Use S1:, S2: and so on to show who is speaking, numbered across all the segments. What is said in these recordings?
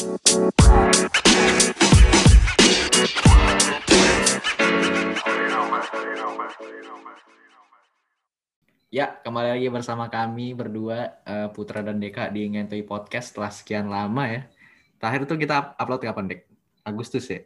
S1: Ya, kembali lagi bersama kami berdua eh, Putra dan Deka di Ngentui Podcast setelah sekian lama ya. Terakhir tuh kita upload kapan, Dek? Agustus ya?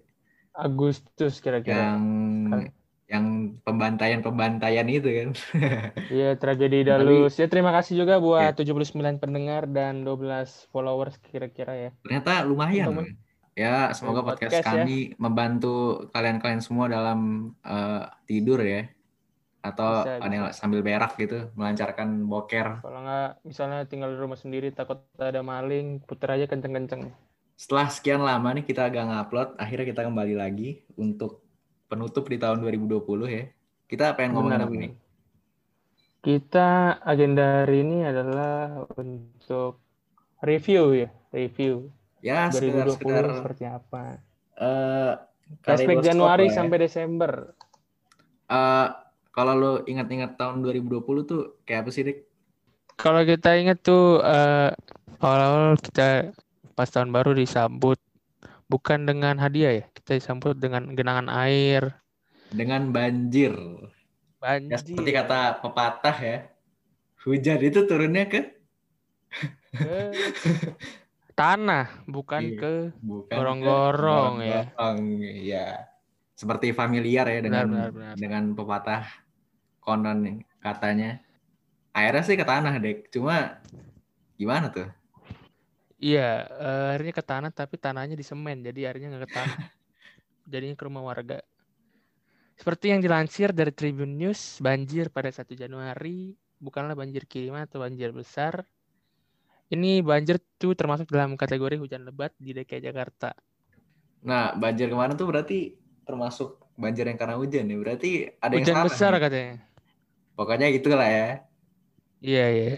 S2: Agustus kira-kira.
S1: Yang
S2: Kan.
S1: Yang pembantaian-pembantaian itu kan.
S2: Iya, tragedi Dalus. Ya terima kasih juga buat 79 pendengar dan 12 followers kira-kira ya.
S1: Ternyata lumayan.
S2: Teman.
S1: kan? Ya, semoga
S2: Podcast
S1: podcast,
S2: ya.
S1: kami membantu kalian-kalian semua dalam eh, tidur ya. Atau
S2: Bisa,
S1: ada sambil berak gitu, melancarkan boker.
S2: Kalau nggak misalnya tinggal di rumah sendiri takut ada maling, puter aja kenceng-kenceng.
S1: Setelah sekian lama nih kita agak ngupload, akhirnya kita kembali lagi untuk penutup di tahun 2020 ya. Kita pengen ngomongin
S2: Benar,
S1: apa nih?
S2: Kita agenda hari ini adalah untuk review ya, review
S1: Ya,
S2: 2020
S1: sekedar-sekedar
S2: seperti apa.
S1: eh
S2: Flashback
S1: kaleidoskop
S2: Januari
S1: ya.
S2: sampai Desember.
S1: Eh, kalau lo ingat-ingat tahun 2020 tuh kayak apa sih, Dik?
S2: Kalau kita ingat tuh eh, awal-awal kita pas tahun baru disambut bukan dengan hadiah ya, kita disambut dengan genangan air,
S1: Dengan banjir. Ya,
S2: banjir,
S1: seperti kata pepatah ya. Hujan itu turunnya ke
S2: ke tanah, bukan
S1: Iya,
S2: ke gorong-gorong ya.
S1: ya. Seperti familiar ya dengan
S2: Benar, benar, benar.
S1: dengan pepatah konon katanya. Airnya sih ke tanah, Dek. Cuma gimana tuh?
S2: Iya, eh, airnya ke tanah tapi tanahnya di semen, jadi airnya nggak ke tanah. Jadinya ke rumah warga. Seperti yang dilansir dari Tribun News, banjir pada 1 Januari bukanlah banjir kiriman atau banjir besar. Ini banjir tuh termasuk dalam kategori hujan lebat di DKI Jakarta.
S1: Nah, banjir kemarin tuh berarti termasuk banjir yang karena hujan ya. Berarti ada yang
S2: Hujan besar
S1: nih.
S2: katanya.
S1: Pokoknya itulah ya.
S2: Iya, iya.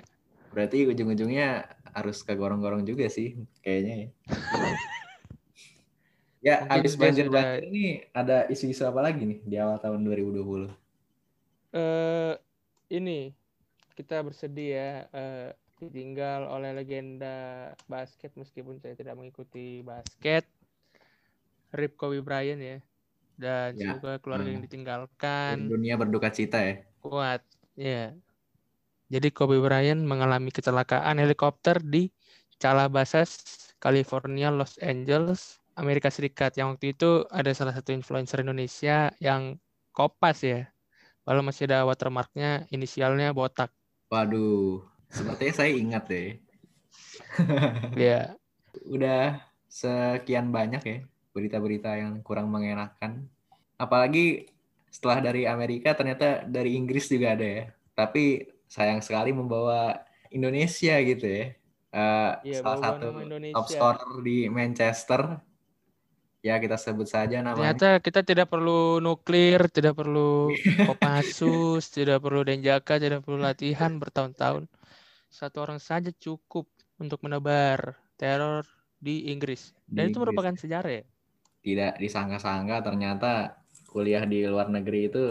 S1: Berarti ujung-ujungnya harus ke gorong-gorong juga sih kayaknya ya. ya, habis banjir
S2: sudah-
S1: ini ada isu-isu apa lagi nih di awal tahun 2020?
S2: eh ini kita bersedih ya eh, ditinggal oleh legenda basket meskipun saya tidak mengikuti basket. Rip Kobe Bryant ya. Dan
S1: Ya,
S2: semoga keluarga yang
S1: hmm.
S2: ditinggalkan
S1: Dunia berduka cita ya.
S2: kuat. Ya. Jadi Kobe Bryant mengalami kecelakaan helikopter di Calabasas, California, Los Angeles, Amerika Serikat. Yang waktu itu ada salah satu influencer Indonesia yang kopas ya. Walau masih ada watermarknya, inisialnya botak.
S1: Waduh, sepertinya saya ingat deh.
S2: Ya,
S1: Udah sekian banyak ya berita-berita yang kurang mengenakan. Apalagi setelah dari Amerika ternyata dari Inggris juga ada ya. Tapi sayang sekali membawa Indonesia gitu ya. Eh,
S2: Iya,
S1: salah satu top scorer di Manchester. Ya kita sebut saja namanya.
S2: ternyata kita tidak perlu nuklir, tidak perlu Kopassus, tidak perlu Denjaka, tidak perlu latihan bertahun-tahun. Satu orang saja cukup untuk menebar teror di Inggris.
S1: Di
S2: Dan itu
S1: Inggris.
S2: merupakan sejarah ya.
S1: Tidak disangka-sangka ternyata kuliah di luar negeri itu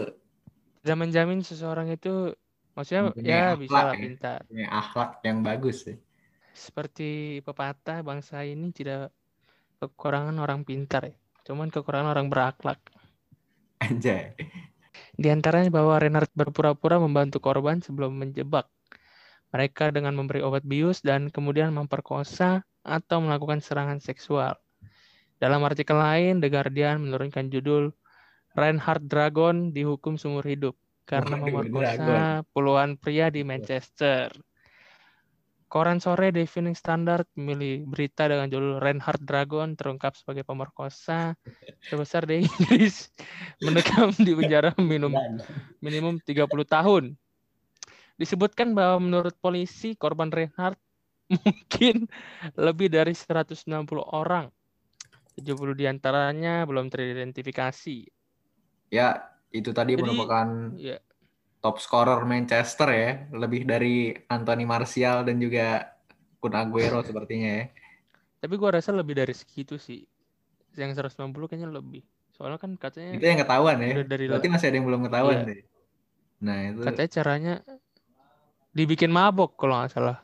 S2: Tidak menjamin seseorang itu maksudnya
S1: Mempunyai
S2: ya bisa
S1: akhlak
S2: lah
S1: ya.
S2: pintar.
S1: punya akhlak yang bagus ya.
S2: Seperti pepatah bangsa ini tidak kekurangan orang pintar ya. Cuman kekurangan orang berakhlak.
S1: Anjay.
S2: Di antaranya bahwa Renard berpura-pura membantu korban sebelum menjebak mereka dengan memberi obat bius dan kemudian memperkosa atau melakukan serangan seksual. Dalam artikel lain, The Guardian menurunkan judul Reinhard Dragon dihukum seumur hidup karena memerkosa puluhan pria di Manchester. Koran sore The Evening Standard memilih berita dengan judul Reinhard Dragon terungkap sebagai pemerkosa terbesar di Inggris mendekam di penjara minum minimum 30 tahun. Disebutkan bahwa menurut polisi korban Reinhardt mungkin lebih dari 160 orang. 70 di antaranya belum teridentifikasi.
S1: Ya, itu tadi
S2: Jadi-
S1: merupakan
S2: Ya,
S1: top scorer Manchester ya, lebih dari Anthony Martial dan juga Kun Aguero sepertinya ya.
S2: tapi gua rasa lebih dari segitu sih. Yang 190 kayaknya lebih. Soalnya kan katanya
S1: Itu yang ketahuan ya.
S2: Dari
S1: Berarti masih ada yang belum ketahuan
S2: Iya.
S1: deh. Nah, itu
S2: katanya caranya dibikin mabok kalau nggak salah.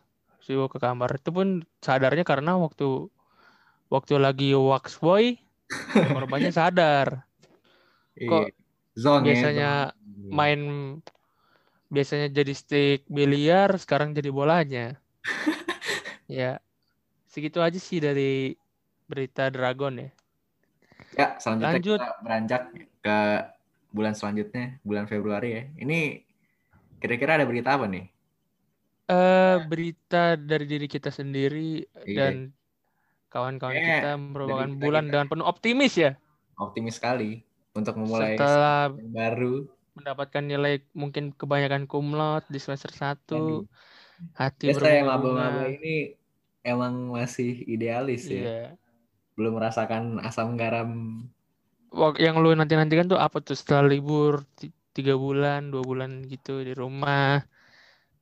S2: Dibawa ke kamar. Itu pun sadarnya karena waktu waktu lagi wax boy korbannya sadar. Kok
S1: Iya. Zong
S2: biasanya
S1: ya,
S2: main biasanya jadi stick biliar sekarang jadi bolanya. ya segitu aja sih dari berita Dragon ya.
S1: Ya, selanjutnya
S2: Lanjut.
S1: kita beranjak ke bulan selanjutnya, bulan Februari ya. Ini kira-kira ada berita apa nih?
S2: Eh berita dari diri kita sendiri
S1: Iya.
S2: dan kawan-kawan
S1: Kayaknya
S2: kita merupakan
S1: kita-
S2: bulan
S1: kita-
S2: dengan penuh optimis ya.
S1: Optimis sekali untuk memulai
S2: Setelah
S1: yang baru.
S2: Mendapatkan nilai mungkin kebanyakan kumlot di semester 1, hati
S1: Biasa yang maba-maba ini emang masih idealis ya.
S2: Iya.
S1: Belum merasakan asam garam.
S2: Yang lu nanti-nantikan tuh apa tuh setelah libur ti- tiga bulan, dua bulan gitu di rumah.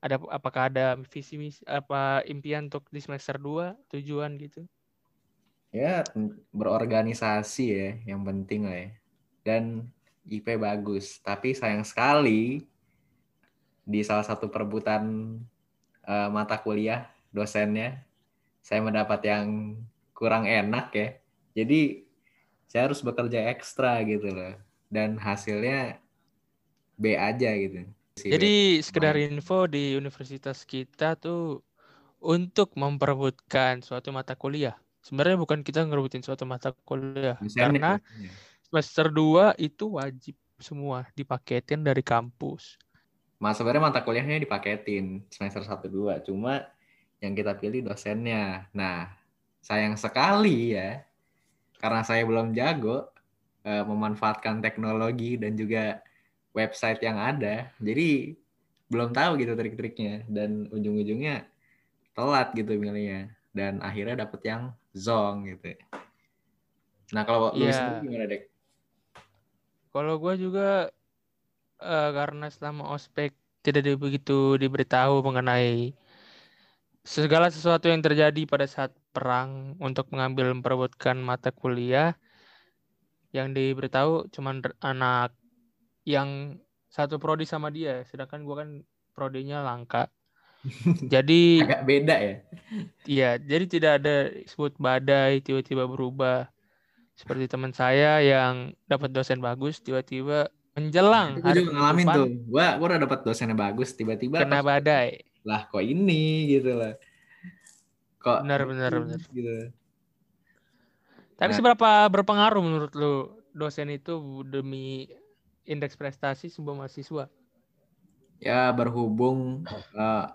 S2: Ada apakah ada visi misi apa impian untuk di semester 2 tujuan gitu?
S1: Ya, berorganisasi ya, yang penting lah ya. Dan IP bagus. Tapi sayang sekali di salah satu perebutan eh, mata kuliah dosennya, saya mendapat yang kurang enak ya. Jadi saya harus bekerja ekstra gitu loh. Dan hasilnya B aja gitu. Si B.
S2: Jadi sekedar info di universitas kita tuh untuk memperebutkan suatu mata kuliah. Sebenarnya bukan kita ngerebutin suatu mata kuliah
S1: Dosennya,
S2: karena
S1: dosennya.
S2: Semester 2 itu wajib semua dipaketin dari kampus.
S1: Mas sebenarnya mata kuliahnya dipaketin semester 1 2, cuma yang kita pilih dosennya. Nah, sayang sekali ya. Karena saya belum jago eh, memanfaatkan teknologi dan juga website yang ada. Jadi belum tahu gitu trik-triknya dan ujung-ujungnya telat gitu milihnya dan akhirnya dapet yang zong gitu. Nah, kalau lu
S2: Iya.
S1: gimana, Dek?
S2: Kalau gue juga eh, karena selama ospek tidak di- begitu diberitahu mengenai segala sesuatu yang terjadi pada saat perang untuk mengambil memperebutkan mata kuliah yang diberitahu cuman anak yang satu prodi sama dia sedangkan gue kan prodinya langka jadi
S1: Agak beda ya.
S2: Iya, jadi tidak ada sebut badai tiba-tiba berubah. Seperti teman saya yang dapat dosen bagus tiba-tiba menjelang hari
S1: juga ngalamin tuh. Gua gua udah dapet dosennya bagus, tiba-tiba
S2: kena
S1: pas-
S2: badai.
S1: lah kok ini gitu lah. Kok
S2: Benar, benar, benar.
S1: gitu.
S2: Tapi
S1: Nah.
S2: seberapa berpengaruh menurut lu dosen itu demi indeks prestasi sebuah mahasiswa?
S1: Ya berhubung eh,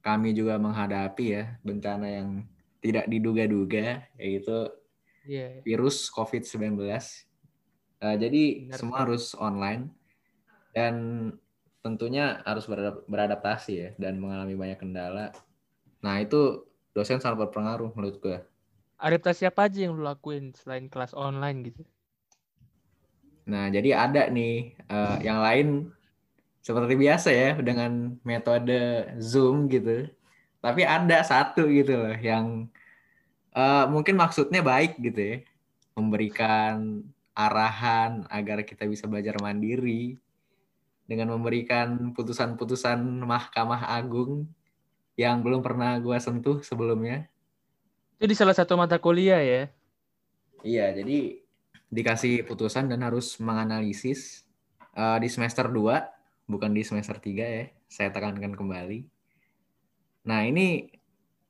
S1: kami juga menghadapi ya bencana yang tidak diduga-duga yaitu
S2: Iya.
S1: virus COVID-19. Eh, jadi
S2: Benar
S1: semua harus online dan tentunya harus beradap- beradaptasi ya dan mengalami banyak kendala. Nah, itu dosen sangat berpengaruh menurut gue.
S2: Adaptasi apa aja yang lu lakuin selain kelas online gitu?
S1: Nah, jadi ada nih eh, yang lain seperti biasa ya dengan metode Zoom gitu. Tapi ada satu gitu loh yang eh, mungkin maksudnya baik gitu ya. Memberikan arahan agar kita bisa belajar mandiri dengan memberikan putusan-putusan Mahkamah Agung yang belum pernah gua sentuh sebelumnya.
S2: Itu di salah satu mata kuliah ya.
S1: Iya, jadi dikasih putusan dan harus menganalisis eh, di semester 2, bukan di semester 3 ya. Saya tekankan kembali. Nah, ini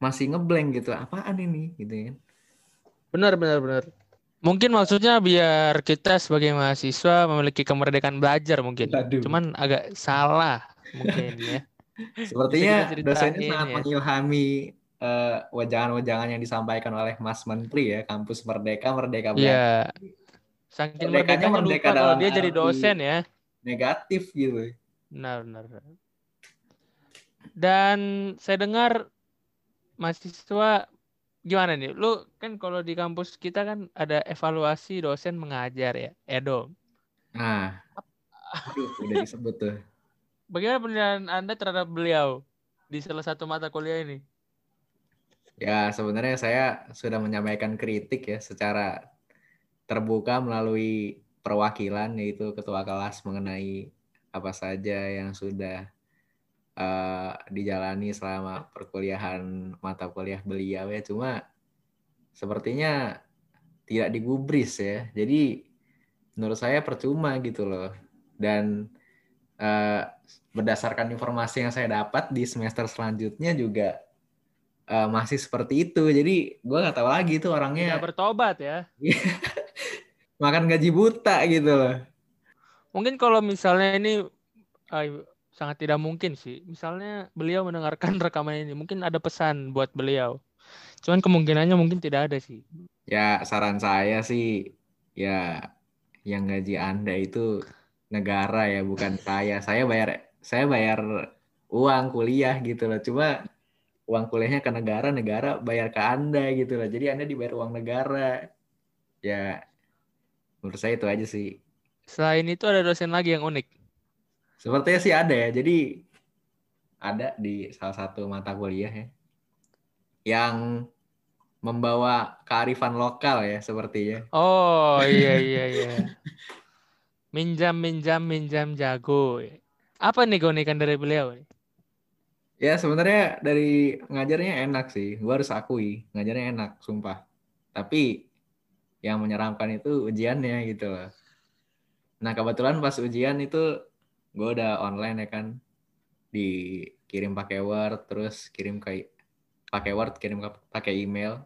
S1: masih ngeblank gitu. Apaan ini gitu kan.
S2: Benar, benar, benar. Mungkin maksudnya biar kita sebagai mahasiswa memiliki kemerdekaan belajar mungkin.
S1: Waduh.
S2: Cuman agak salah mungkin ya.
S1: Sepertinya dosennya sangat
S2: ya.
S1: mengilhami eh, wajangan-wajangan yang disampaikan oleh Mas Menteri ya, kampus merdeka, merdeka belajar.
S2: Iya. Saking
S1: Merdekanya merdeka
S2: lupa kalau
S1: dalam
S2: dia jadi dosen ya.
S1: Negatif gitu.
S2: Benar, benar. Dan saya dengar mahasiswa gimana nih? Lu kan kalau di kampus kita kan ada evaluasi dosen mengajar ya, Edo.
S1: Nah, aduh, udah disebut tuh.
S2: Bagaimana penilaian Anda terhadap beliau di salah satu mata kuliah ini?
S1: Ya, sebenarnya saya sudah menyampaikan kritik ya secara terbuka melalui perwakilan yaitu ketua kelas mengenai apa saja yang sudah eh, dijalani selama perkuliahan mata kuliah beliau ya. Cuma sepertinya tidak digubris ya. Jadi menurut saya percuma gitu loh. Dan uh, berdasarkan informasi yang saya dapat di semester selanjutnya juga uh, masih seperti itu. Jadi gue nggak tahu lagi itu orangnya.
S2: Tidak bertobat ya.
S1: Makan gaji buta gitu loh.
S2: Mungkin kalau misalnya ini uh, sangat tidak mungkin sih. Misalnya beliau mendengarkan rekaman ini, mungkin ada pesan buat beliau. Cuman kemungkinannya mungkin tidak ada sih.
S1: Ya saran saya sih ya yang gaji Anda itu negara ya bukan saya. Saya bayar saya bayar uang kuliah gitu loh. Cuma uang kuliahnya ke negara, negara bayar ke Anda gitu loh. Jadi Anda dibayar uang negara. Ya menurut saya itu aja sih.
S2: Selain itu ada dosen lagi yang unik.
S1: Sepertinya sih ada ya. Jadi ada di salah satu mata kuliah ya yang membawa kearifan lokal ya sepertinya.
S2: Oh iya iya iya. minjam minjam minjam jago. Apa nih keunikan dari beliau?
S1: Ya sebenarnya dari ngajarnya enak sih. Gua harus akui ngajarnya enak, sumpah. Tapi yang menyeramkan itu ujiannya gitu loh. Nah kebetulan pas ujian itu gue udah online ya kan, dikirim pakai Word, terus kirim ke pakai Word, kirim pakai email.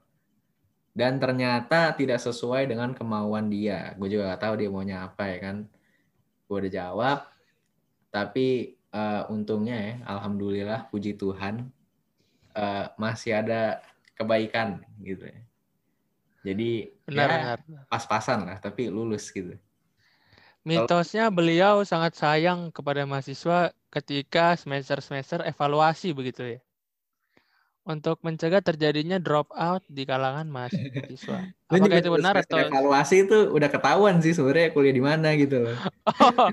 S1: Dan ternyata tidak sesuai dengan kemauan dia. Gue juga gak tahu dia maunya apa ya kan. Gue udah jawab, tapi uh, untungnya ya, alhamdulillah, puji Tuhan, uh, masih ada kebaikan gitu ya. Jadi benar, ya pas-pasan lah, tapi lulus gitu.
S2: Mitosnya beliau sangat sayang kepada mahasiswa ketika semester-semester evaluasi begitu ya untuk mencegah terjadinya drop out di kalangan mahasiswa. Apakah itu benar atau
S1: evaluasi itu udah ketahuan sih sebenarnya kuliah di mana gitu loh.
S2: Oh,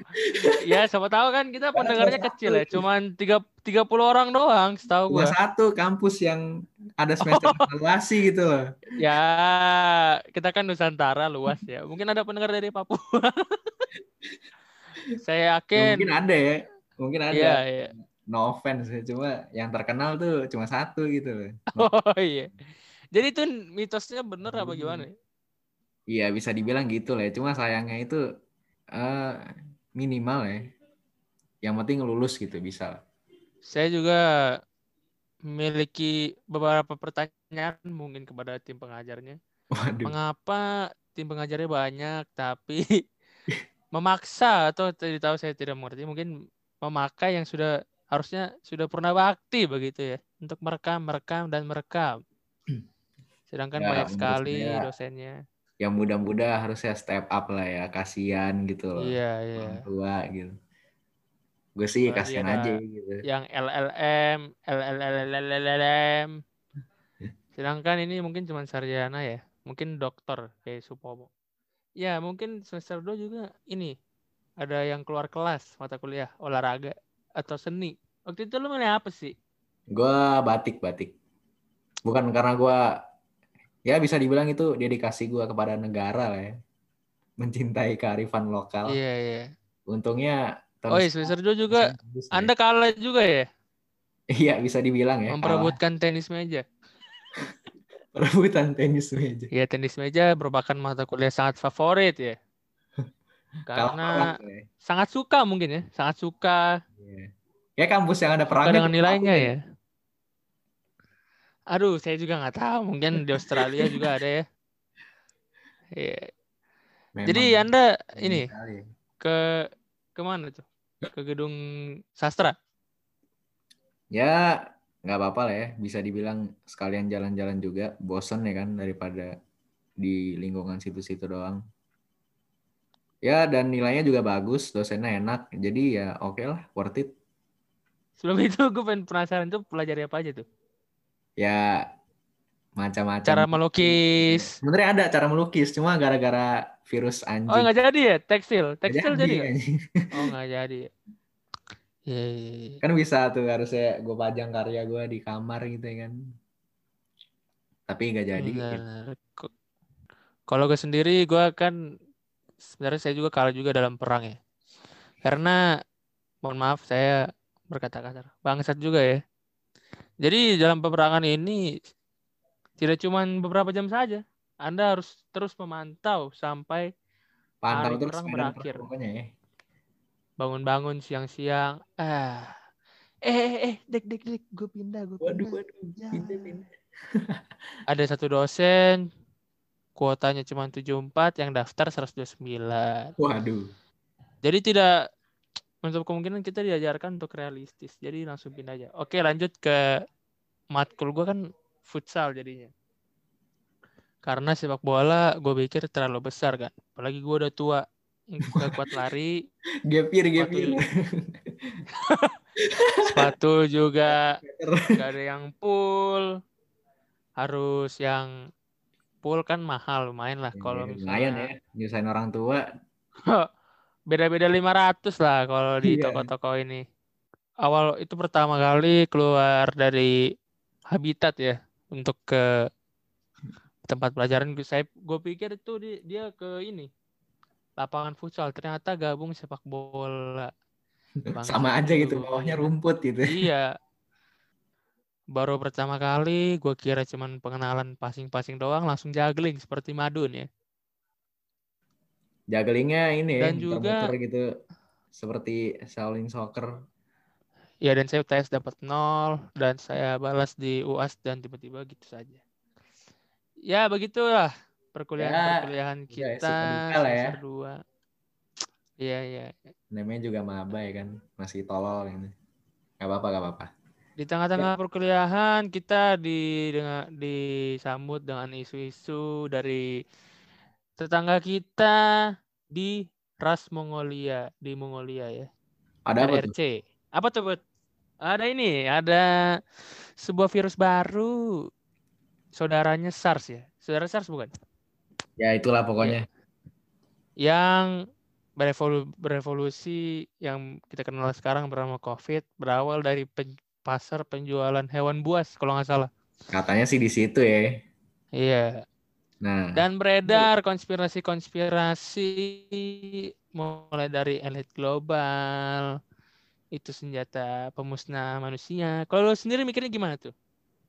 S2: ya siapa tahu kan kita pendengarnya kecil ya, cuman tiga tiga puluh orang doang setahu
S1: gua. satu kampus yang ada semester oh. evaluasi gitu loh.
S2: Ya, kita kan Nusantara luas ya. Mungkin ada pendengar dari Papua. Saya yakin.
S1: Mungkin ada ya. Mungkin ada. Iya, iya no offense cuma yang terkenal tuh cuma satu gitu loh.
S2: Oh iya. Jadi itu mitosnya bener apa gimana?
S1: Iya bisa dibilang gitu lah. Cuma sayangnya itu uh, minimal ya. Yang penting lulus gitu bisa.
S2: Saya juga memiliki beberapa pertanyaan mungkin kepada tim pengajarnya. Waduh. Mengapa tim pengajarnya banyak tapi memaksa atau tidak tahu saya tidak mengerti mungkin memakai yang sudah harusnya sudah pernah bakti begitu ya untuk merekam, merekam dan merekam. Sedangkan ya, banyak sekali saya, dosennya.
S1: Yang muda-muda harusnya step up lah ya, kasihan gitu loh.
S2: Iya, iya.
S1: tua gitu. Gue sih kasihan aja gitu.
S2: Yang LLM, LLM, Sedangkan ini mungkin cuma sarjana ya. Mungkin dokter kayak Supomo. Ya, mungkin semester 2 juga ini ada yang keluar kelas mata kuliah olahraga atau seni. Waktu itu lu milih apa sih?
S1: Gua batik batik. Bukan karena gua ya bisa dibilang itu dedikasi gua kepada negara lah ya. Mencintai kearifan lokal.
S2: Iya iya.
S1: Untungnya
S2: Oh iya semester dua juga Anda kalah juga ya?
S1: Iya bisa dibilang ya.
S2: Memperebutkan kalah. tenis meja.
S1: Perebutan tenis meja.
S2: Iya tenis meja merupakan mata kuliah sangat favorit ya. Karena ya. sangat suka mungkin ya, sangat suka.
S1: Yeah. Ya kampus yang ada perang
S2: dengan nilainya ya. Aduh, saya juga nggak tahu. Mungkin di Australia juga ada ya. Yeah. Jadi anda ini ke ke mana tuh? Ke gedung sastra?
S1: Ya nggak apa-apa lah ya. Bisa dibilang sekalian jalan-jalan juga. Bosen ya kan daripada di lingkungan situ-situ doang. Ya dan nilainya juga bagus, dosennya enak. Jadi ya oke okay lah, worth it.
S2: Sebelum itu gue pengen penasaran tuh pelajari apa aja tuh?
S1: Ya macam-macam.
S2: Cara melukis.
S1: Sebenarnya ada cara melukis, cuma gara-gara virus anjing. Oh
S2: nggak jadi ya tekstil, tekstil jadi. jadi oh nggak jadi.
S1: Yeah. Iya, iya. Kan bisa tuh harusnya gue pajang karya gue di kamar gitu ya kan. Tapi nggak jadi. Gitu.
S2: Kalau gue sendiri gue kan sebenarnya saya juga kalah juga dalam perang ya. Karena mohon maaf saya berkata kasar. Bangsat juga ya. Jadi dalam peperangan ini Tidak cuma beberapa jam saja. Anda harus terus memantau sampai
S1: Pantau
S2: Hari
S1: terus
S2: perang berakhir.
S1: pokoknya ya.
S2: Bangun-bangun siang-siang. Ah. Eh, eh, eh, dek, dek, dek, gue pindah, gue
S1: Waduh,
S2: pindah.
S1: waduh.
S2: Ya.
S1: Pindah, pindah.
S2: Ada satu dosen, kuotanya cuma 74, yang daftar 129.
S1: Waduh.
S2: Jadi tidak untuk kemungkinan kita diajarkan untuk realistis. Jadi langsung pindah aja. Oke, lanjut ke matkul gue kan futsal jadinya. Karena sepak bola gue pikir terlalu besar kan. Apalagi gue udah tua. Gak kuat lari.
S1: Gapir, gapir.
S2: Sepatu juga gak ada yang full. Harus yang full kan mahal lumayan lah. Kalau
S1: Lumayan
S2: misalnya
S1: ya, nyusahin orang tua.
S2: beda-beda 500 lah kalau di
S1: Iya.
S2: toko-toko ini. Awal itu pertama kali keluar dari habitat ya untuk ke tempat pelajaran saya gue pikir itu di- dia ke ini lapangan futsal ternyata gabung sepak bola. Bangsat
S1: Sama aja gitu, bawahnya rumput gitu.
S2: Iya. Baru pertama kali gue kira cuman pengenalan passing-passing doang langsung juggling seperti Madun ya.
S1: Jugglingnya ini ya,
S2: Dan juga-
S1: gitu. Seperti Shaolin Soccer.
S2: Ya dan saya UTS dapat nol dan saya balas di UAS dan tiba-tiba gitu saja. Ya begitulah perkuliahan-perkuliahan
S1: ya,
S2: kita
S1: duka lah ya.
S2: semester 2. Iya iya.
S1: Namanya juga maba ya kan, masih tolol ini. Gak apa-apa, gak apa-apa.
S2: Di tengah-tengah perkuliahan kita di dengan disambut dengan isu-isu dari tetangga kita di ras Mongolia di Mongolia ya.
S1: Ada apa tuh?
S2: RRC. Apa tuh, Bud? Ada ini, ada sebuah virus baru. Saudaranya SARS ya. Saudara SARS bukan?
S1: Ya itulah pokoknya.
S2: Yang berevolu- berevolusi yang kita kenal sekarang bernama COVID berawal dari pen- pasar penjualan hewan buas kalau nggak salah.
S1: Katanya sih di situ ya.
S2: Iya.
S1: Nah,
S2: Dan beredar konspirasi-konspirasi mulai dari elit global, itu senjata pemusnah manusia. Kalau lo sendiri mikirnya gimana tuh?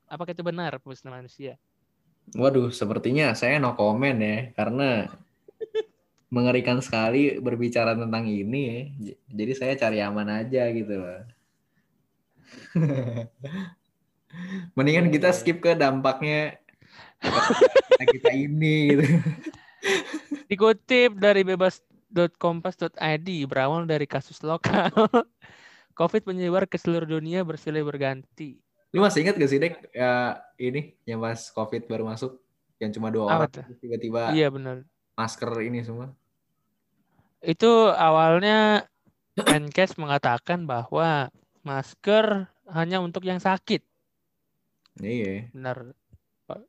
S2: Apakah itu benar pemusnah manusia?
S1: Waduh, sepertinya saya no comment ya, karena mengerikan sekali berbicara tentang ini ya. Jadi saya cari aman aja gitu loh. Mendingan kita
S2: Iya.
S1: skip ke dampaknya kita, kita ini gitu.
S2: Dikutip dari bebas.kompas.id berawal dari kasus lokal. COVID menyebar ke seluruh dunia bersilih berganti.
S1: Lu masih ingat gak sih Dek ya ini yang pas COVID baru masuk yang cuma dua
S2: Apa
S1: orang
S2: tuh?
S1: tiba-tiba
S2: Iya benar.
S1: masker ini semua.
S2: Itu awalnya Menkes mengatakan bahwa masker hanya untuk yang sakit.
S1: Iya.
S2: Benar.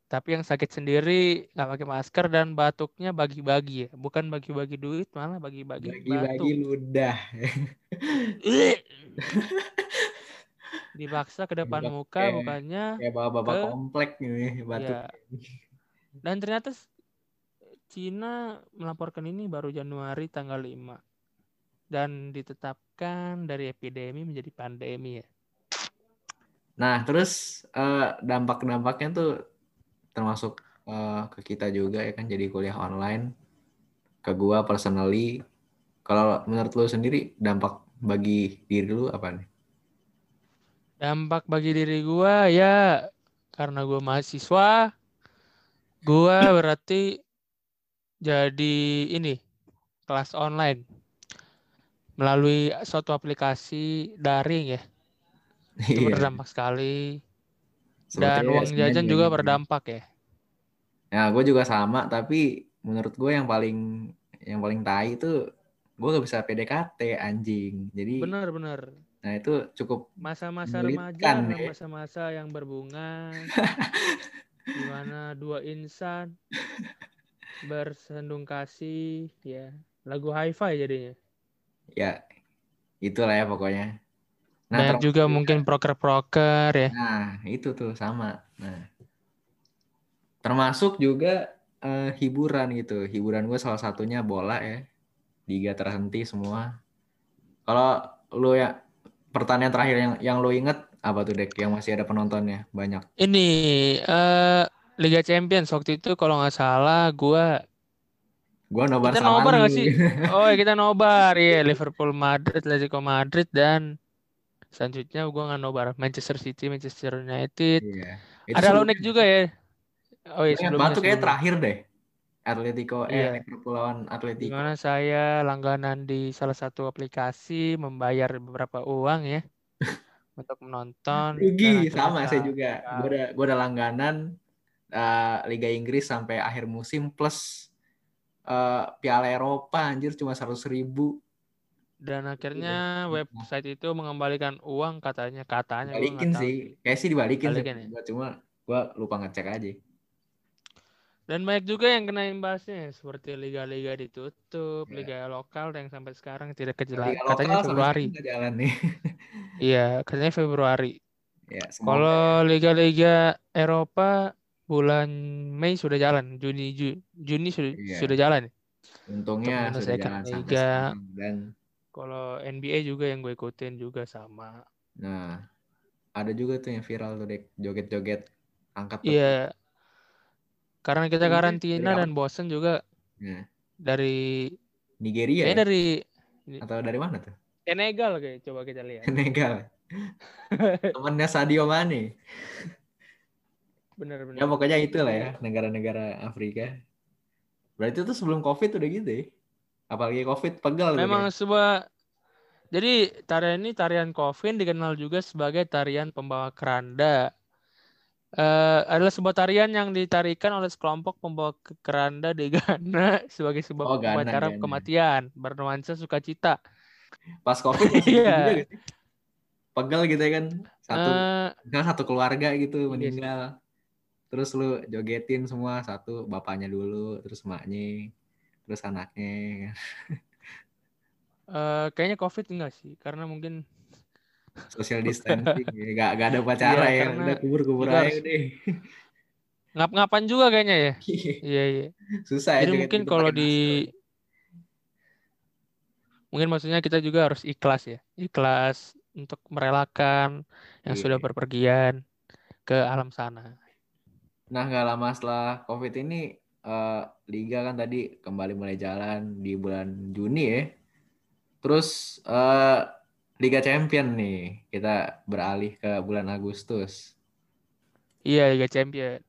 S2: Tapi yang sakit sendiri nggak pakai masker dan batuknya bagi-bagi ya. Bukan bagi-bagi duit, malah bagi-bagi
S1: Bagi-bagi
S2: batuk.
S1: ludah.
S2: Ih. Dipaksa ke depan
S1: Dibak-
S2: muka
S1: kayak-
S2: bukannya
S1: Kayak bapak-bapak
S2: Ke-
S1: komplek ini batuk.
S2: ya. Dan ternyata Cina melaporkan ini baru Januari tanggal 5. Dan ditetapkan dari epidemi menjadi pandemi ya.
S1: Nah, terus eh, dampak-dampaknya tuh termasuk eh, ke kita juga ya kan jadi kuliah online. Ke gua personally, kalau menurut lu sendiri dampak bagi diri lu apa nih?
S2: Dampak bagi diri gua ya karena gua mahasiswa, gua berarti jadi ini kelas online melalui suatu aplikasi daring ya. Itu
S1: Iya.
S2: berdampak sekali dan uang jajan
S1: juga gitu.
S2: berdampak ya.
S1: Ya, gue juga sama, tapi menurut gue yang paling yang paling tai itu gue gak bisa PDKT anjing. Jadi,
S2: Benar-benar.
S1: Nah itu cukup
S2: Masa-masa remaja
S1: ya.
S2: masa-masa yang berbunga di mana dua insan bersandung kasih ya. Lagu hi-fi jadinya.
S1: ya itulah ya pokoknya. Nah,
S2: Dan juga mungkin proker-proker ya.
S1: Nah, itu tuh sama. Nah, termasuk juga eh, hiburan gitu. Hiburan gue salah satunya bola ya. Liga terhenti semua. Kalau lu ya pertanyaan terakhir yang yang lu inget apa tuh Dek yang masih ada penontonnya banyak.
S2: Ini eh Liga Champions waktu itu kalau nggak salah gua
S1: Gua nobar
S2: kita nobar nggak sih? Oh kita nobar ya Liverpool Madrid, Atletico Madrid dan selanjutnya gua nggak nobar Manchester City, Manchester United.
S1: Itu
S2: Ada
S1: sebelumnya-
S2: Lonek juga ya. Oh iya sebelumnya.
S1: tuh kayak
S2: sebelumnya.
S1: terakhir deh. Atletico eh
S2: Iya.
S1: Liverpool lawan Atletico.
S2: Di mana saya langganan di salah satu aplikasi membayar beberapa uang ya untuk menonton.
S1: Rugi sama saya juga. Gue udah gua udah langganan eh, Liga Inggris sampai akhir musim plus eh, Piala Eropa anjir cuma seratus ribu.
S2: Dan akhirnya website itu mengembalikan uang katanya katanya
S1: Balikin sih. Kayak sih dibalikin sih.
S2: Balikin ya?
S1: Gua cuma gua lupa ngecek aja.
S2: Dan banyak juga yang kena imbasnya seperti liga-liga ditutup,
S1: Iya.
S2: liga lokal yang sampai sekarang tidak kejelas.
S1: Liga
S2: Katanya Februari.
S1: jalan nih.
S2: Iya, katanya Februari.
S1: ya, semoga
S2: Kalau liga-liga Eropa bulan Mei sudah jalan, Juni Ju- Juni sudah
S1: Iya.
S2: sudah jalan.
S1: untungnya
S2: untuk
S1: sudah jalan
S2: liga.
S1: dan
S2: Kalau NBA juga yang gue ikutin juga sama.
S1: nah ada juga tuh yang viral tuh dek joget-joget angkat.
S2: Iya. Karena kita karantina dan bosen juga
S1: Nah,
S2: dari
S1: Nigeria ya?
S2: dari
S1: atau dari mana tuh
S2: Senegal kayak coba kita lihat.
S1: Senegal temennya Sadio Mane
S2: Bener-bener.
S1: ya pokoknya itulah ya negara-negara Afrika berarti itu sebelum covid udah gitu ya apalagi covid pegal
S2: Memang
S1: kayak.
S2: sebuah jadi tarian ini tarian Coffin dikenal juga sebagai tarian pembawa keranda. Eh, adalah sebuah tarian yang ditarikan oleh sekelompok pembawa ke- keranda di Ghana sebagai sebuah
S1: Oh, Ghana,
S2: upacara
S1: Ghana.
S2: kematian bernuansa sukacita.
S1: pas covid gitu
S2: Iya.
S1: sih pegal gitu ya kan satu misalnya satu keluarga gitu
S2: Iya sih.
S1: meninggal terus lu jogetin semua satu bapaknya dulu terus emaknya terus anaknya
S2: eh, kayaknya COVID enggak sih, karena mungkin
S1: social distancing ya. gak, gak ada upacara
S2: Iya,
S1: ya
S2: karena
S1: udah kubur kubur
S2: juga
S1: aja deh
S2: ngap-ngapan juga kayaknya ya. Iya iya.
S1: susah ya
S2: Jadi
S1: joget
S2: mungkin kalau di
S1: masker.
S2: mungkin maksudnya kita juga harus ikhlas ya, ikhlas untuk merelakan yang
S1: Iya.
S2: sudah berpergian ke alam sana.
S1: Nah, nggak lama setelah COVID ini, eh, Liga kan tadi kembali mulai jalan di bulan Juni ya. Terus eh, Liga Champion nih, kita beralih ke bulan Agustus.
S2: Iya Liga Champion.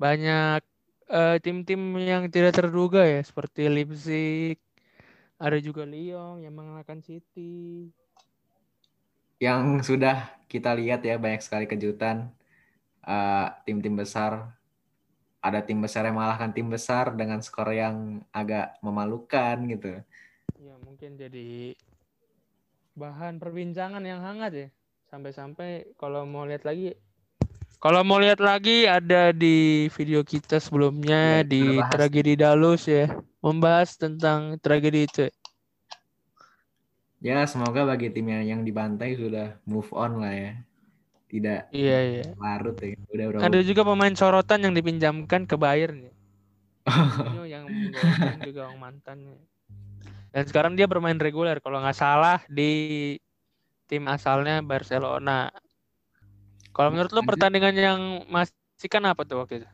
S2: Banyak eh, tim-tim yang tidak terduga ya, seperti Leipzig, ada juga Lyon yang mengalahkan City.
S1: Yang sudah kita lihat ya, banyak sekali kejutan. Eh, tim-tim besar, ada tim besar yang mengalahkan tim besar dengan skor yang agak memalukan gitu.
S2: Ya mungkin jadi bahan perbincangan yang hangat ya. Sampai-sampai kalau mau lihat lagi kalau mau lihat lagi ada di video kita sebelumnya di
S1: udah bahas.
S2: tragedi Dalus ya, membahas tentang tragedi itu.
S1: Ya, semoga bagi tim yang, yang dibantai sudah move on lah ya. Tidak
S2: Iya iya.
S1: larut ya. Udah udah.
S2: Ada juga pemain sorotan yang dipinjamkan ke Bayern ya. Yang juga orang mantannya. Dan sekarang dia bermain reguler kalau nggak salah di tim asalnya Barcelona. Kalau menurut lu
S1: Lanjut.
S2: pertandingan yang masih kan apa tuh waktu itu?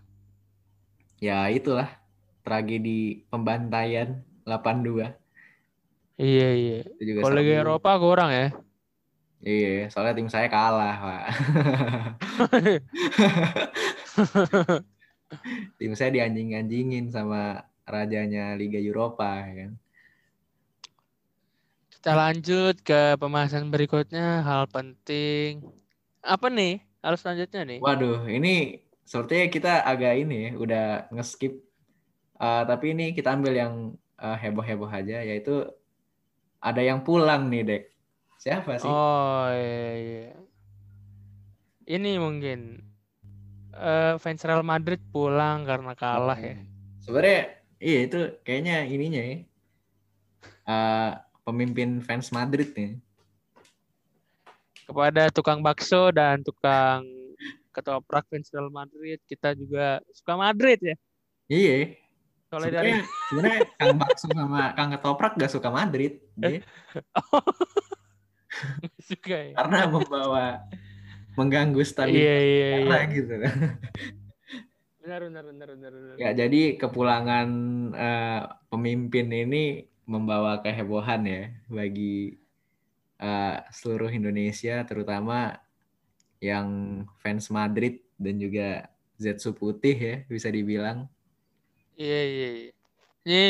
S1: Ya itulah tragedi pembantaian 82.
S2: Iya iya. Kalau. Liga Eropa kurang ya.
S1: Iya, soalnya tim saya kalah, Pak. tim saya dianjing-anjingin sama rajanya Liga Eropa ya kan.
S2: Kita lanjut ke pembahasan berikutnya hal penting. Apa nih? Hal selanjutnya nih.
S1: Waduh, ini sepertinya kita agak ini ya, udah ngeskip. Eh, tapi ini kita ambil yang eh, heboh-heboh aja, yaitu ada yang pulang nih, Dek. Siapa sih?
S2: Oh iya iya. Ini mungkin eh, fans Real Madrid pulang karena kalah ya.
S1: Sebenarnya iya itu kayaknya ininya ya. Eh, pemimpin fans Madrid nih.
S2: Kepada tukang bakso dan tukang ketoprak fans Real Madrid, kita juga suka Madrid ya.
S1: Iya.
S2: Soalnya dari
S1: Sebenarnya Kang Bakso sama Kang Ketoprak gak suka Madrid. Dia,
S2: suka ya.
S1: karena membawa mengganggu stabilitas
S2: Iya iya iya.
S1: gitu.
S2: Benar, benar, benar, benar. benar.
S1: Ya, jadi kepulangan eh, pemimpin ini membawa kehebohan ya bagi eh, seluruh Indonesia, terutama yang fans Madrid dan juga Zetsu Putih ya bisa dibilang.
S2: Iya, iya. iya. Ini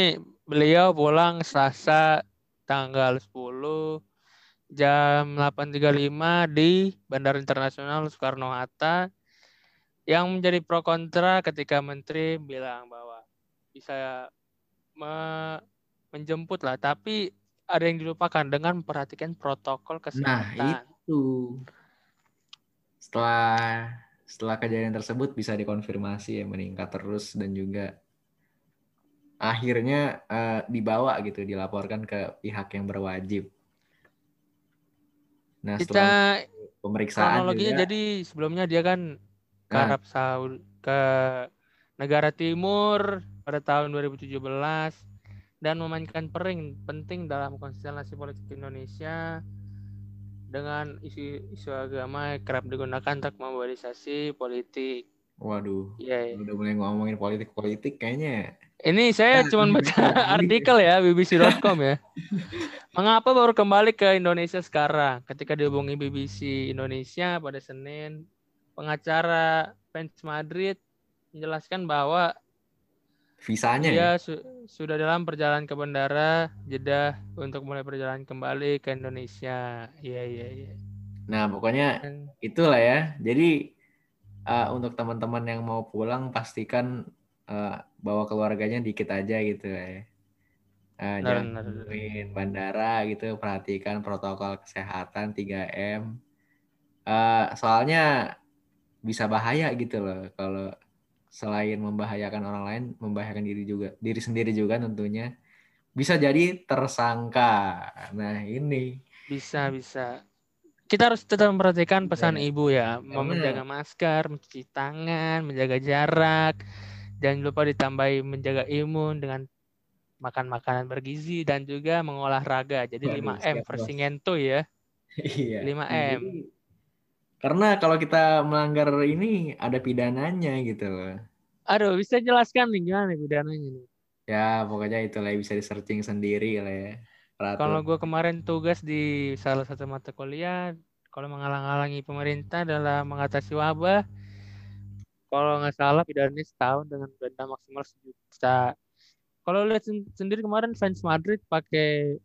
S2: beliau pulang Selasa tanggal 10 jam 8.35 di Bandara Internasional Soekarno-Hatta yang menjadi pro kontra ketika menteri bilang bahwa bisa menjemput lah tapi ada yang dilupakan dengan memperhatikan protokol
S1: Nah,
S2: kesehatan.
S1: itu setelah setelah kejadian tersebut bisa dikonfirmasi ya meningkat terus dan juga akhirnya eh, dibawa gitu dilaporkan ke pihak yang berwajib. Nah, setelah
S2: Kita
S1: pemeriksaan
S2: kronologinya
S1: juga
S2: jadi sebelumnya dia kan ke
S1: Nah.
S2: Arab Saudi ke negara timur pada tahun 2017 dan memainkan peran penting dalam konstelasi politik Indonesia dengan isu isu agama kerap digunakan untuk mobilisasi politik.
S1: waduh,
S2: Iya. iya.
S1: udah mulai ngomongin politik-politik kayaknya
S2: Ini saya
S1: Nah,
S2: cuma baca artikel ya bbc.com ya. Mengapa baru kembali ke Indonesia sekarang? Ketika dihubungi BBC Indonesia pada Senin, pengacara fans Madrid menjelaskan bahwa
S1: visanya ya.
S2: dia su- sudah dalam perjalanan ke bandara Jeddah untuk mulai perjalanan kembali ke Indonesia. Iya iya iya.
S1: Nah, pokoknya itulah ya. Jadi eh, untuk teman-teman yang mau pulang pastikan eh, bawa keluarganya dikit aja gitu ya. Eh,
S2: Benar,
S1: jangan
S2: benar.
S1: nemuin bandara gitu, perhatikan protokol kesehatan 3M. Eh, soalnya bisa bahaya gitu loh kalau selain membahayakan orang lain, membahayakan diri juga, diri sendiri juga tentunya. Bisa jadi tersangka. Nah, ini
S2: Bisa bisa. Kita harus tetap memperhatikan pesan
S1: Iya.
S2: ibu ya,
S1: Karena-
S2: menjaga masker, mencuci tangan, menjaga jarak, jangan lupa ditambahi menjaga imun dengan makan makanan bergizi dan juga mengolah raga. Jadi
S1: Waduh,
S2: 5M
S1: siap,
S2: versi ngento ya.
S1: Iya.
S2: 5M.
S1: Jadi, karena kalau kita melanggar ini ada pidananya gitu loh.
S2: Aduh, bisa jelaskan nih gimana pidananya nih?
S1: Ya, pokoknya itulah bisa di searching sendiri lah ya.
S2: Kalau gue kemarin tugas di salah satu mata kuliah, kalau menghalang-halangi pemerintah dalam mengatasi wabah, kalau nggak salah pidananya setahun dengan denda maksimal sejuta. Kalau lihat sen- sendiri kemarin fans Madrid pakai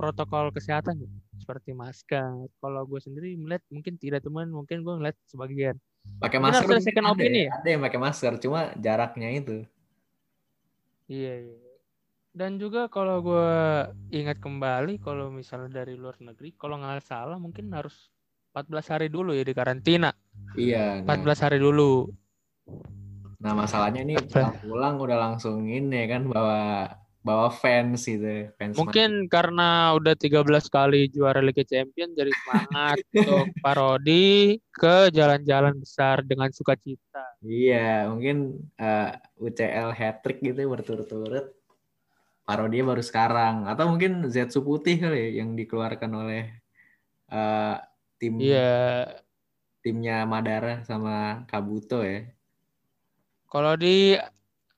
S2: protokol kesehatan ya, seperti masker. Kalau gue sendiri melihat mungkin tidak teman, mungkin gue ngeliat sebagian.
S1: pakai masker
S2: ada second
S1: ada ya.
S2: ya?
S1: Ada yang pakai masker, cuma jaraknya itu.
S2: Iya, iya. Dan juga kalau gue ingat kembali, kalau misalnya dari luar negeri, kalau nggak salah mungkin harus 14 hari dulu ya di karantina.
S1: Iya. Nah,
S2: 14 hari dulu.
S1: nah masalahnya ini
S2: Apa?
S1: pulang udah langsung ini kan bawa bawa fans gitu, fans
S2: Mungkin karena udah 13 kali juara Liga Champions jadi semangat untuk parodi ke jalan-jalan besar dengan sukacita.
S1: Iya, mungkin eh, UCL hat trick gitu berturut-turut. Parodinya baru sekarang atau mungkin Zetsu putih kali ya yang dikeluarkan oleh eh, tim
S2: Iya.
S1: timnya Madara sama Kabuto ya.
S2: Kalau di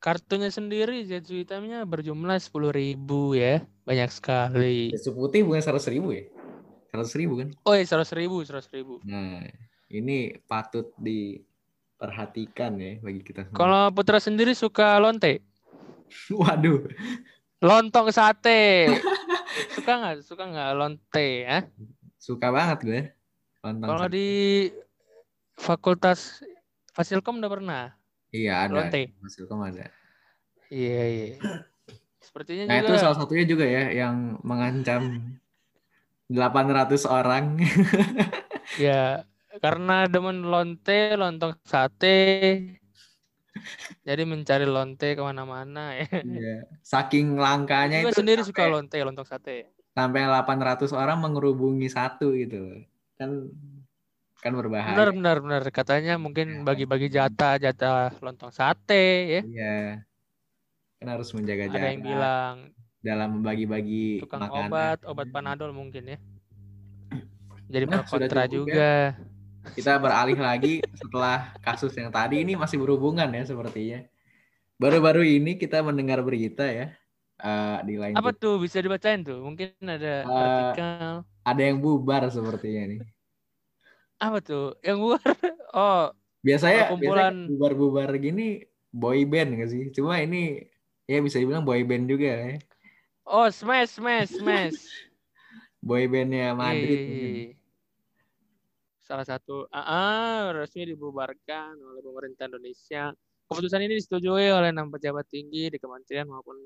S2: kartunya sendiri Zetsu hitamnya berjumlah 10.000 ya. Banyak sekali.
S1: Zetsu putih bukan seratus ribu ya? Seratus ribu kan?
S2: Oh, iya, 100.000, 100.000.
S1: Nah, ini patut diperhatikan ya bagi kita semua.
S2: Kalau Putra sendiri suka lonte?
S1: Waduh,
S2: Lontong sate. suka nggak? Suka nggak lonte ya?
S1: suka banget gue.
S2: Kalau di Fakultas Fasilkom udah pernah?
S1: Iya ada.
S2: lonte.
S1: Fasilkom ada.
S2: Iya, iya. Sepertinya
S1: Nah, itu
S2: juga
S1: salah satunya juga ya yang mengancam 800 orang.
S2: ya karena demen lonte, lontong sate. Jadi mencari lonte ke mana-mana ya.
S1: Iya. Saking langkanya
S2: Juga
S1: itu
S2: sendiri
S1: sampai,
S2: suka lonte, lontong sate.
S1: sampai 800 orang mengerubungi satu gitu. Kan kan berbahaya.
S2: Benar, benar, benar. Katanya mungkin bagi-bagi jatah, jatah lontong sate ya.
S1: Iya. Kan harus menjaga
S2: Ada
S1: jarak
S2: yang bilang
S1: dalam membagi-bagi
S2: tukang
S1: makanan.
S2: obat, obat panadol mungkin ya. Jadi
S1: Nah,
S2: kontra
S1: ya.
S2: juga.
S1: kita beralih lagi setelah kasus yang tadi ini masih berhubungan ya sepertinya. Baru-baru ini kita mendengar berita ya uh, di lain.
S2: Apa tuh bisa dibacain tuh? Mungkin ada uh, artikel.
S1: Ada yang bubar sepertinya nih.
S2: Apa tuh? Yang bubar? Oh.
S1: Biasanya kumpulan bubar-bubar gini boy band gak sih? Cuma ini ya bisa dibilang boy band juga ya.
S2: Oh, Smash, Smash, Smash.
S1: boy bandnya Madrid. Eee
S2: salah satu AA resmi dibubarkan oleh pemerintah Indonesia. Keputusan ini disetujui oleh enam pejabat tinggi di kementerian maupun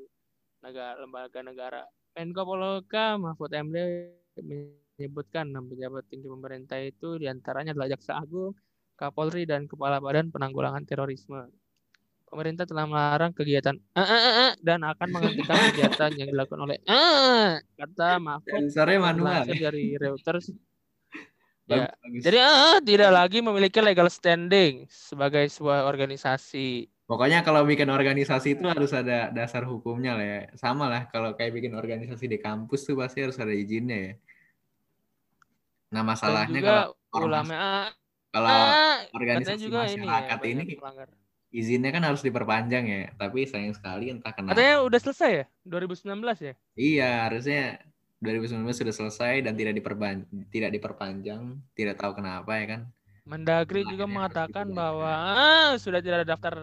S2: negara, lembaga negara. Menko Poloka Mahfud MD menyebutkan enam pejabat tinggi pemerintah itu di antaranya adalah Jaksa Agung, Kapolri, dan Kepala Badan Penanggulangan Terorisme. Pemerintah telah melarang kegiatan dan akan menghentikan kegiatan yang dilakukan oleh kata Mahfud
S1: manual.
S2: dari Reuters Ya. Jadi uh, tidak lagi memiliki legal standing sebagai sebuah organisasi.
S1: Pokoknya kalau bikin organisasi itu harus ada dasar hukumnya lah ya. Sama lah kalau kayak bikin organisasi di kampus tuh pasti harus ada izinnya ya. Nah masalahnya kalau
S2: ulama ah,
S1: kalau uh, organisasi juga masyarakat ini, ya, ini izinnya kan harus diperpanjang ya. Tapi sayang sekali entah kenapa.
S2: Katanya udah selesai ya 2019 ya?
S1: Iya harusnya 2019 sudah selesai dan tidak diperban tidak diperpanjang, tidak tahu kenapa ya kan.
S2: Mendagri nah, juga mengatakan bahwa ah, sudah tidak ada daftar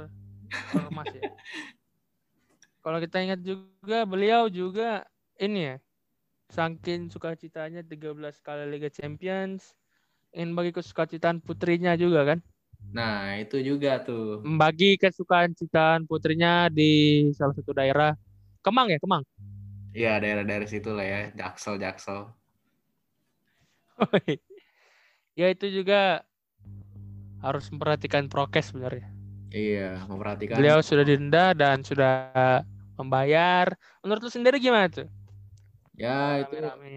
S2: ormas ya. Kalau kita ingat juga beliau juga ini ya, saking sukacitanya 13 kali Liga Champions, ingin bagi kesukacitaan putrinya juga kan.
S1: Nah, itu juga tuh.
S2: Bagi kesukaan citaan putrinya di salah satu daerah Kemang ya, Kemang.
S1: Iya daerah-daerah situ lah ya, Jaksel, Jaksel.
S2: ya itu juga harus memperhatikan prokes sebenarnya.
S1: Iya, memperhatikan.
S2: Beliau sudah denda dan sudah membayar. Menurut lu sendiri gimana tuh?
S1: Ya rame, itu rame.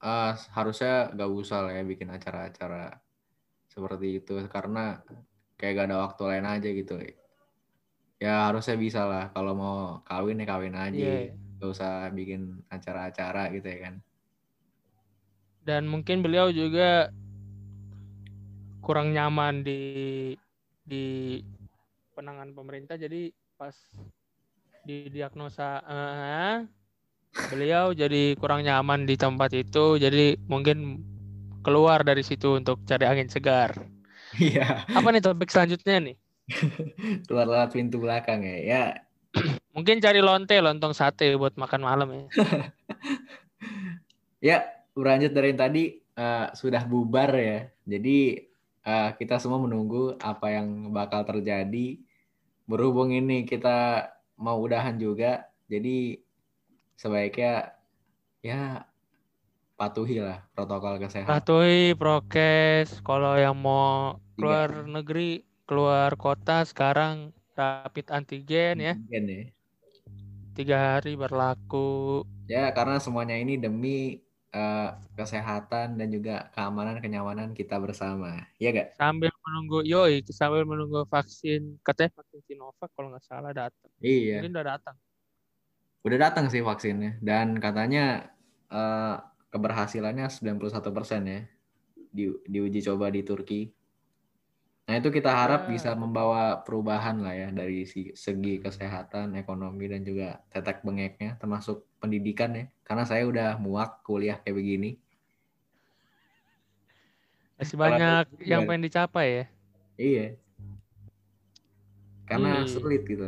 S1: Uh, harusnya gak usah lah ya bikin acara-acara seperti itu karena kayak gak ada waktu lain aja gitu. Ya harusnya bisa lah kalau mau kawin ya kawin aja. Yeah gak usah bikin acara-acara gitu ya kan
S2: dan mungkin beliau juga kurang nyaman di di penanganan pemerintah jadi pas di diagnosa uh, beliau jadi kurang nyaman di tempat itu jadi mungkin keluar dari situ untuk cari angin segar
S1: iya
S2: apa nih topik selanjutnya nih
S1: keluar lewat pintu belakang ya ya
S2: Mungkin cari lonte, lontong sate buat makan malam ya.
S1: ya, berlanjut dari yang tadi uh, sudah bubar ya. Jadi uh, kita semua menunggu apa yang bakal terjadi. Berhubung ini kita mau udahan juga, jadi sebaiknya ya patuhi lah protokol kesehatan.
S2: Patuhi prokes. Kalau yang mau keluar Tiga. negeri, keluar kota sekarang rapid antigen ya. Antigen ya tiga hari berlaku.
S1: Ya, karena semuanya ini demi uh, kesehatan dan juga keamanan kenyamanan kita bersama. Iya gak?
S2: Sambil menunggu, yoi, sambil menunggu vaksin, katanya vaksin Sinovac kalau nggak salah datang.
S1: Iya.
S2: Mungkin udah datang.
S1: Udah datang sih vaksinnya dan katanya uh, keberhasilannya 91% ya di diuji coba di Turki. Nah itu kita harap bisa membawa perubahan lah ya dari segi kesehatan, ekonomi dan juga tetek bengeknya, termasuk pendidikan ya. Karena saya udah muak kuliah kayak begini.
S2: Masih banyak Kalo yang pengen dicapai ya.
S1: Iya. Karena hmm. sulit gitu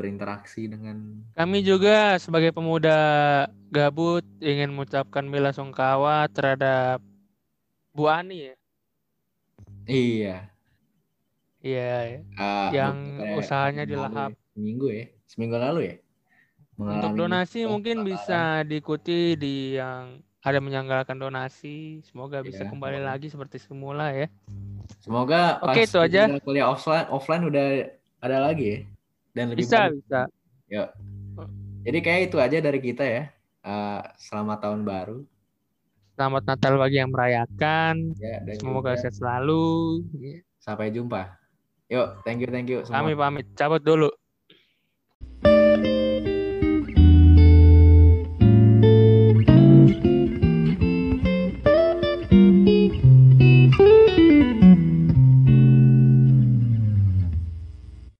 S1: berinteraksi dengan.
S2: Kami juga sebagai pemuda gabut ingin mengucapkan bela sungkawa terhadap Bu Ani ya.
S1: Iya
S2: Iya, uh, yang usahanya dilahap.
S1: Seminggu ya, seminggu lalu ya.
S2: Untuk donasi mungkin bisa diikuti di yang ada menyelenggarakan donasi. Semoga bisa ya, kembali lagi seperti semula ya.
S1: Semoga
S2: Oke, itu aja.
S1: Kuliah offline offline udah ada lagi ya. Dan lebih
S2: bisa, bisa.
S1: Yuk. Jadi kayak itu aja dari kita ya. Uh, selamat tahun baru.
S2: Selamat Natal bagi yang merayakan. Ya, Semoga sehat selalu.
S1: Sampai jumpa. Yuk, thank you, thank you.
S2: Semua. Kami pamit, cabut dulu.